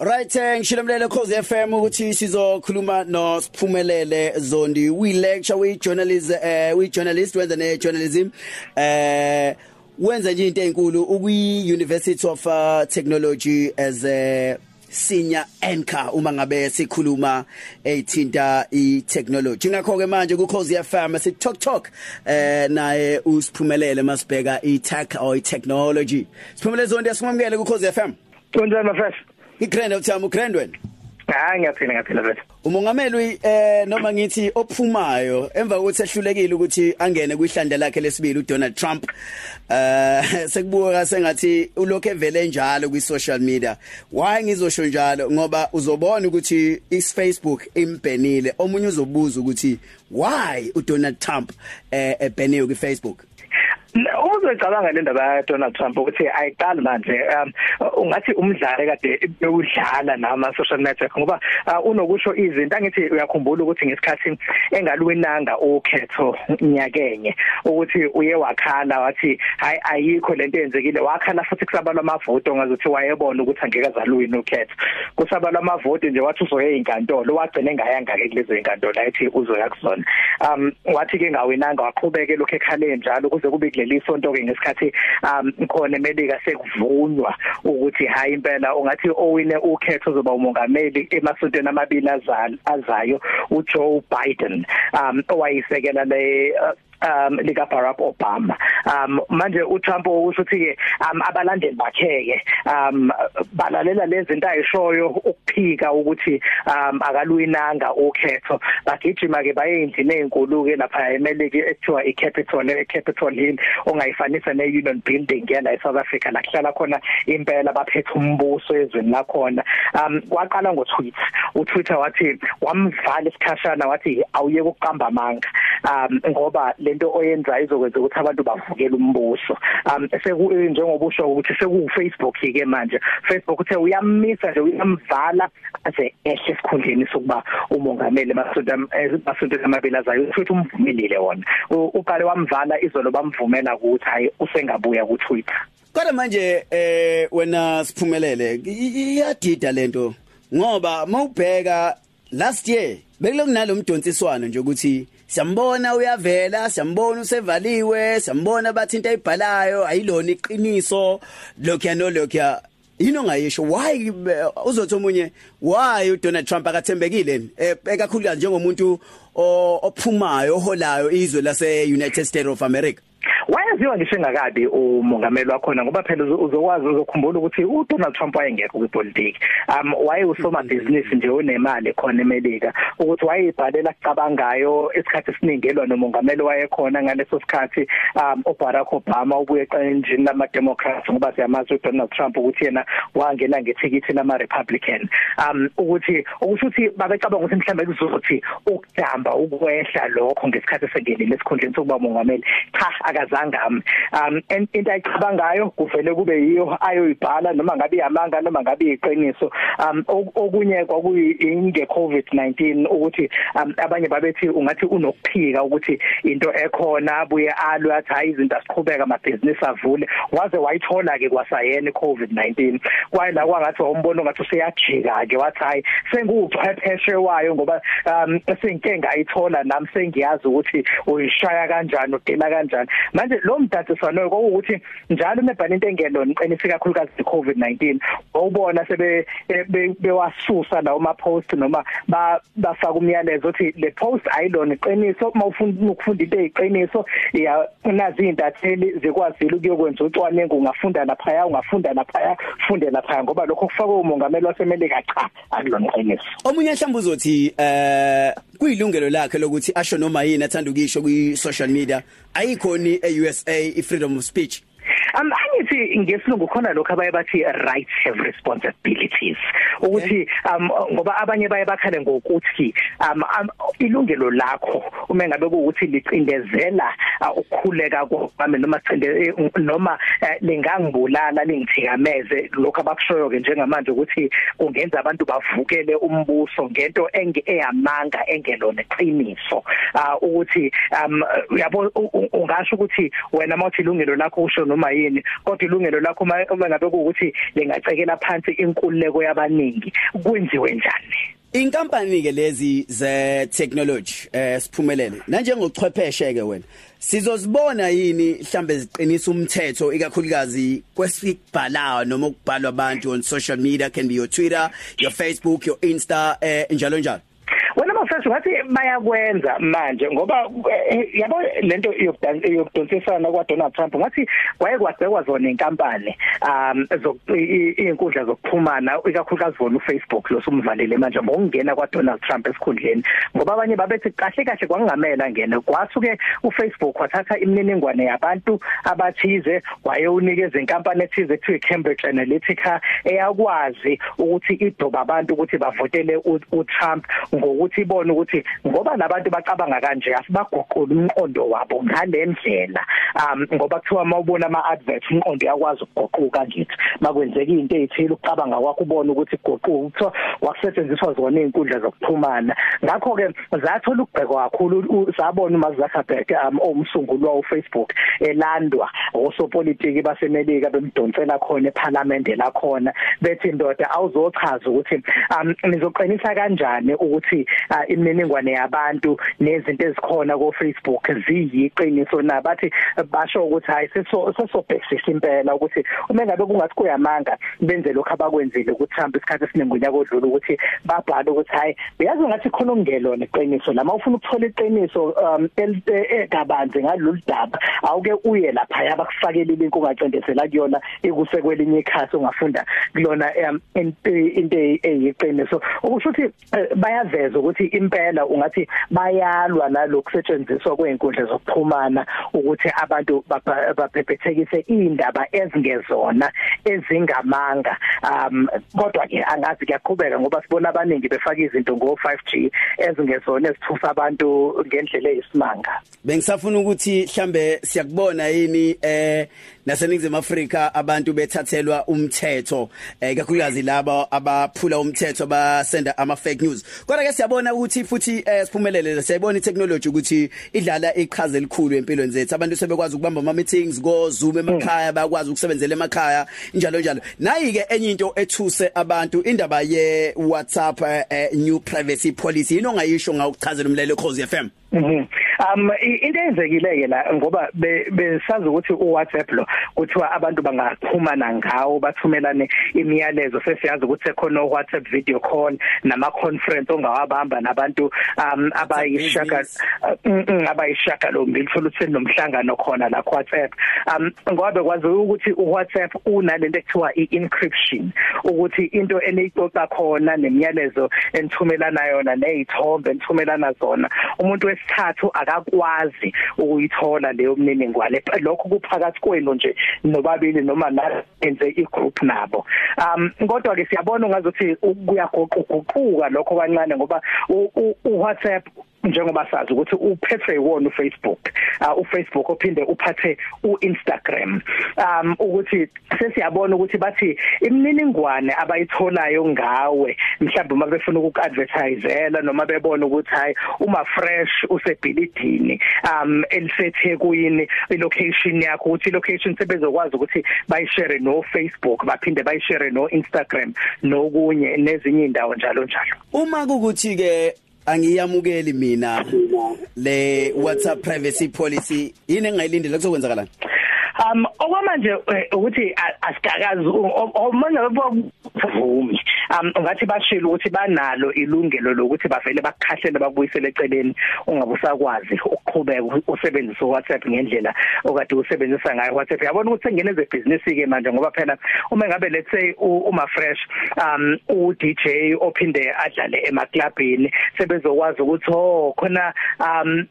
Right eh ngishilomlele Khosi FM ukuthi sizokhuluma no Siphumelele Zondi. We lecture we journalist eh we journalist wenza ne journalism eh wenza nje into enkulu ukwi University of uh, Technology as a senior anchor uma ngabe sikhuluma ethinta i-technology. Ngakho ke manje ku Khosi FM si talk talk eh naye usiphumelele masibheka i-tech or i-technology. Siphumelele Zondi asimamukele ku Khosi FM Kunjani mfethu? igrand uthama ugrand wena hayi ngiyaphila ngiyaphila mfethu umongameli eh noma ngithi ophumayo emva kokuthi ehlulekile ukuthi angene kwihlande lakhe lesibili uDonald Trump eh sekubuka sengathi ulokho evele njalo kwi social media. Why ngizosho njalo? Ngoba uzobona ukuthi iFacebook imbhenile omunye uzobuza ukuthi why uDonald Trump eh ebheniwe kwiFacebook? Uma uzocabanga le ndaba ya Donald Trump ukuthi ayiqali manje um ungathi umdlalo kade bewudlala nama social network ngoba uh, unokusho izinto angithi uyakhumbula ukuthi ngesikhathi engaluwinanga ukhetho nyakenye ukuthi uye wakhala wathi hayi ayikho lento eyenzekile wakhala futhi kusabalwa amavoto ngazuthi wayebona ukuthi angeke azaluwina ukhetho. Kusabalwa amavoto nje wathi uzoye inkantolo wagcina engayanga ke kulezo inkantolo ayithi uzoya kuzona. Um wathi ke ngawinanga waqhubeka lokho ekhale njalo kuze kube kuleli sonto ke ngesikhathi um khona emelika sekuvunywa ukuthi hayi impela ungathi owine ukhetho uzoba umongameli emasontweni amabili azayo uJoe Biden. Um owayisekela le uh, um lika Barack Obama. Um manje uTrump usho ukuthi ke um abalandeli bakhe ke um balalela lezi zinto ayishoyo ukuphika ukuthi um akaluinanga ukhetho. Bagijima ke baye endlini ezinkulu ke lapha eMelika ekuthiwa iCapitol eCapitol Hill ongayifanisa neUnion Building ke la eSouth Africa. La kuhlala khona impela baphethe umbuso ezweni la khona um kwaqala ngotweet uTwitter wathi wamvala isikhashana wathi awuyeke ukuqamba amanga. Um ngoba lento oyenza izokwenza ukuthi abantu bavukele umbuso. Um seku njengoba usho ukuthi seku Facebook ke manje. Facebook uthe uyamisa nje uyamvala ase ehle esikhundleni sokuba umongameli emasonto emasonto amabili azayo futhi umvumelile wona. Uqale wamvala izolo bamvumela ukuthi hayi usengabuya ku Twitter kodwa manje eh wena siphumelele iyadida lento ngoba mawubheka last year bekulokunalo mdonsiswano nje ukuthi siyambona uyavela siyambona usevaliwe siyambona bathi into ayibhalayo ayilona iqiniso. Lokho nolokho yini ongayisho? Why uzothi omunye why uDonald Trump akathembekile? Ekakhulukazi njengomuntu ophumayo oholayo izwe lase United States of America. Wayaziwa ngisho engakabi umongameli wakhona ngoba phela uzokwazi uzokhumbula ukuthi uDonald Trump wayengekho kwipolitiki. Um waye usoma business nje onemali khona eMelika ukuthi wayebhalela kucabangayo esikhathi esiningi elwa nomongameli wayekhona ngaleso sikhathi. Um uBarack Obama ubuye eqenjini lama Democrats ngoba siyamazi uDonald Trump ukuthi yena wangena ngethikithi lama Republican um ukuthi ukusho ukuthi babecabanga ukuthi mhlawumbe kuzothi ukudamba ukwehla lokho ngesikhathi sengenile esikhundleni sokuba umongameli. Cha akazange um into ayicabangayo kuvele kube yiyo ayoyibhala noma ngabe iyamanga noma ngabe iqiniso um okunye kwakuyi covid-19 ukuthi um, abanye babethi ungathi unokuphika ukuthi into ekhona abuye alwe athi hayi izinto asiqhubeka amabhizinisi avule. Waze wayithola ke kwasayena icovid-19 kwaye la kwangathi wawumbona ngathi useyajika ke wathi hayi senguchwepheshe wayo ngoba um senkenga ayithola nami sengiyazi ukuthi uyishaya kanjani udela kanjani. Manje lo mdatiswano ukuthi njalo mebhana into engelo niqinise kakhulukazi iCovid-19 wawubona sebe bewasusa lawo ma post noma bafaka umyalezo uthi le post ayilona iqiniso mawufuna ukufunda into eziqiniso ya nazi intatheli zikwazile ukuyokwenza ucwaningo ungafunda lapha ungafunda lapha funde lapha ngoba lokho kufakwe umongameli wasemelika cha akulona iqiniso omunye mhlawumbe uzothi eh kuyilungelo lakhe lokuthi asho noma yini athanda ukisho kwi social media. Ayikhoni eUSA i-freedom of speech. Um angithi ngesilungu khona lokho abaye bathi rights have responsibilities? Ukuthi um ngoba abanye baye bakhale ngokuthi um ilungelo lakho uma ngabe ukuthi licindezela ukukhuleka kwami noma cinde noma lingangibulala lingithikameze. Lokho abakushoyo ke njengamanje ukuthi kungenza abantu bavukele umbuso ngento engeyamanga engelona iqiniso ukuthi um yabo ungasho ukuthi wena mawuthi ilungelo lakho usho noma yini kodwa ilungelo lakho uma ngabe ukuthi lingacekela phansi inkululeko yabaningi abaningi kwenziwe njani? Inkampani ke lezi ze technology eh siphumelele. Nanjengochwepheshe ke wena sizozibona yini mhlambe ziqinisa umthetho ikakhulukazi kwesikubhalayo noma ukubhalwa abantu on social media can be your Twitter your Facebook your Insta eh njalo njalo? Wena mafresh ngathi bayakwenza manje ngoba eh, yabo lento yokudonsisana kwa Donald Trump ngathi wayekwazekwa zona inkampani um izinkundla zokuxhumana ikakhulukazi zona uFacebook lo sumvalile manje ngokungena kwa Donald Trump esikhundleni. Ngoba abanye babethi kahle kahle kwangamela ngene kwasuke uFacebook wathatha imininingwane yabantu abathize wayewunikeza inkampani ethize ekuthiwa Cambridge Analytica eyakwazi ukuthi idoba abantu ukuthi bavotele uTrump ngokuthi ibone ukuthi ngoba labantu bacabanga kanje asibaguqula umqondo wabo ngalendlela. Um ngoba kuthiwa mawubona ama adverts umqondo yakwazi ukuguquka ngithi. Makwenzeka into ezithile ukucabanga kwakho ubone ukuthi kuguquka kuthiwa wakusetshenziswa zona izinkundla zokuxhumana. Ngakho ke zathola ukubhekwa kakhulu sabona uma Zuckerberg um omsunguli wa Facebook elandwa osopolitiki basemelika bemdonsela khona eParliament la khona. Bethi indoda awuzochaza ukuthi um nizoqinisa kanjani ukuthi uh, imininingwane yabantu nezinto ezikhona ku Facebook ziyiqiniso nabathi basho ukuthi hayi seso sesobhekisisa impela ukuthi uma ngabe kungathi kuyamanga benze lokho abakwenzile ku Trump isikhathi esiningi unyaka odlula ukuthi babhala ukuthi hayi beyazi ngathi khona okungelona iqiniso lama ufuna ukuthola iqiniso um egabanzi ngalolu daba awuke uye lapha yabakufakela ilinki ungacindezela kuyona ikusekwelinye ikhasi ongafunda kulona into eyiqiniso. Ukusho ukuthi bayaveza ukuthi impela ungathi bayalwa nalokhu setshenziswa kweinkundla zokuxhumana ukuthi abantu baphephethekise indaba ezingezona ezingamanga. Um kodwa ke angazi kuyaqhubeka ngoba sibona abaningi befaka izinto ngo 5G ezingezona ezithusa abantu ngendlela eyisimanga. Bengisafuna ukuthi mhlambe siyakubona yini eh naseningizimu Afrika abantu bethathelwa umthetho. Eh kakhulukazi laba abaphula umthetho basenda ama fake news. Kodwa ke siyabona ukuthi futhi eh siphumelele siyabona itechnology ukuthi idlala iqhaza elikhulu empilweni zethu. Abantu sebekwazi ukubamba ama meetings go Zoom emakhaya bayakwazi ukusebenzela emakhaya njalo njalo. Nayi ke enye into ethuse abantu indaba ye WhatsApp eh, new privacy policy. Ino ngayisho ngawuchazela umlelo Khosi FM Mhm. Um into eyenzekile ke la ngoba besazi ukuthi uWhatsApp lo kuthiwa abantu bangaxhumana ngawo bathumelane imiyalezo sesiyazi ukuthi ekhona uWhatsApp video call nama conference ongawabamba nabantu um abayishaka abayishaka lo mbili thola ukuthi nomhlangano khona la WhatsApp um ngoba bekwazi ukuthi uWhatsApp unalento ekuthiwa i-encryption ukuthi into eniyixoxa khona nemiyalezo enithumelana yona nezithombe enithumelana zona umuntu wesithathu akakwazi ukuyithola leyo mniningwane. Lokho kuphakathi kwenu nje nobabili noma nenze igroup nabo. Um kodwa ke siyabona ngazothi kuyagoquguquka lokho kancane ngoba uWhatsApp njengoba sazi ukuthi uphethwe iwona uFacebook. Uh, uFacebook ophinde uphathe uInstagram. Um ukuthi sesiyabona ukuthi bathi imininingwane abayitholayo ngawe mhlawumbe uma befuna ukuadvertisela noma bebona ukuthi hayi uma fresh usebhilidini um elisethekwini ilocation yakho ukuthi ilocation sebezokwazi ukuthi bayishare no Facebook baphinde bayishare no Instagram nokunye nezinye indawo njalo njalo. Uma kukuthi ke angiyamukeli mina le WhatsApp privacy policy. Yini engayilindele kuzokwenzakala um okwamanje eh, ukuthi asigakazi omanye bavumi um ungathi bashilo ukuthi banalo ilungelo lokuthi bavele bakukhahlele bakubuyisele eceleni ungabusakwazi ukuqhubeka usebenzisa WhatsApp ngendlela okade usebenzisa ngayo WhatsApp yabona ukuthi sengene ze business ke manje ngoba phela uma ngabe let's say uma fresh um u DJ ophinde adlale emaclubini sebezokwazi ukuthi oh khona um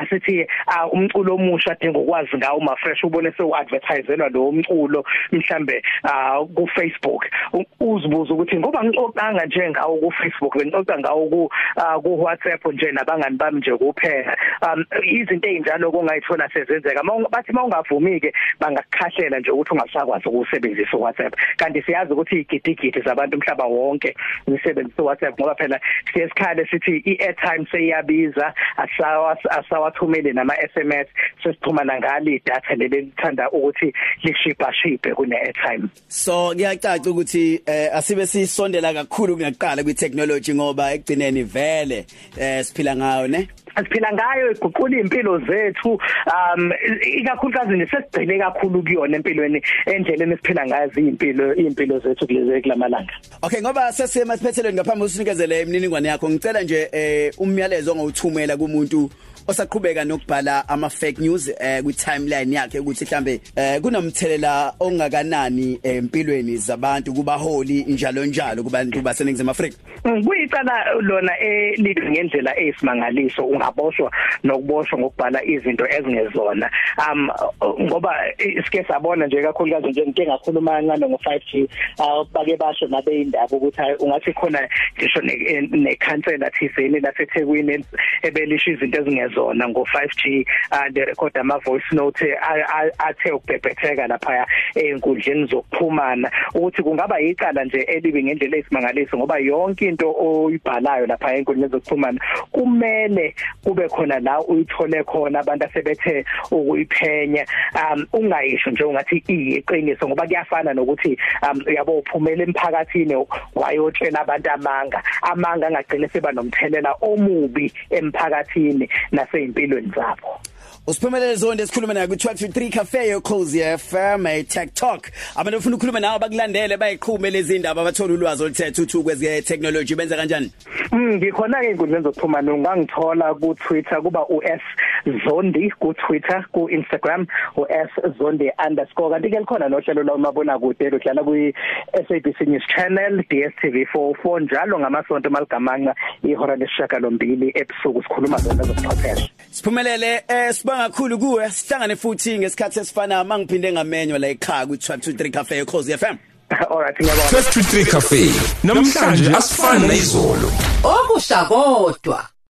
asithi umculo omusha adinga ukwazi ngawo uma fresh ubone sewu advertiselwa lo mculo mhlambe ku Facebook uzibuza ukuthi ngoba ngixoxanga nje ngawo ku Facebook ngixoxa ngawo ku ku WhatsApp nje nabangani bami nje kuphela um izinto ezinjalo kungayithola sezenzeka. Bathi mawungavumi ke bangakukhahlela nje ukuthi ungasakwazi ukusebenzisa WhatsApp kanti siyazi ukuthi igidigidi zabantu umhlaba wonke usebenzisa WhatsApp ngoba phela siyesikhale sithi i-airtime seyabiza asawa asawathumele nama SMS sesithumana ngale idatha leli elithanda ukuthi lishipa shipe kune airtime so kuyacaca ukuthi eh asibe sisondela kakhulu kungaqala kwi technology ngoba ekugcineni vele eh siphila ngayo ne? Asiphila ngayo iguqula impilo zethu um ikakhulukazi nesesigcile kakhulu kuyona empilweni endleleni esiphila ngayo impilo impilo zethu kulezi kulamalanga. Okay ngoba sesema siphethelweni ngaphambi usinikezele imininingwane yakho ngicela nje eh umyalezo ongawuthumela kumuntu osaqhubeka nokubhala ama fake news eh kwi timeline yakhe ukuthi mhlambe eh kunomthelela ongakanani empilweni zabantu kubaholi njalo njalo kubantu baseningizimu Afrika? Mm, kuyicala lona elithi ngendlela eyisimangaliso ungaboshwa nokuboshwa ngokubhala izinto ezingezona. Um ngoba sike sabona nje kakhulukazi nje ngike ngakhuluma kancane ngo 5G bake basho nabe indaba ukuthi ungathi khona ngisho nekhansela thizeni laseThekwini ebelisha izinto ezingezona zona ngo 5G uh, the record ama voice note athe ukubhebhetheka lapha einkundleni zokuxhumana. Ukuthi kungaba yicala nje elibi ngendlela esimangaliso ngoba yonke into oyibhalayo lapha einkundleni zokuxhumana kumele kube khona la uyithole khona abantu asebethe ukuyiphenya. Um ungayisho nje ungathi iyiqiniso ngoba kuyafana nokuthi um uyabo uphumela emphakathini wayotshela abantu amanga. Amanga angagcina seba nomthelela omubi emphakathini na nasezimpilweni zabo. Usiphumelele zonke esikhuluma nayo ku1223 Cafe yoCozy FM e Tech Talk. Abantu ufuna ukukhuluma nawe bakulandele bayiqhume lezi ndaba bathola ulwazi oluthethe uthu kwezi technology benza kanjani? Mm ngikhona ke inkundleni zokuxhumana ungangithola ku Twitter kuba US Zondi ku Twitter ku Instagram US Zondi underscore kanti ke likhona nohlelo lwamabona kude ludlala ku SABC News Channel DStv 44 njalo ngamasonto maligamanqa ihora lesishakalombili ebusuku sikhuluma zona zokuchwepheshe. Siphumelele eh sibanga kakhulu kuwe sihlangane futhi ngesikhathi esifana. Mangiphinde ngamenywa la ekhaya ku 1223 Cafe Khosi FM Alright ngiyabonga. 1223 Cafe. Namhlanje asifani nezolo Okusha kodwa.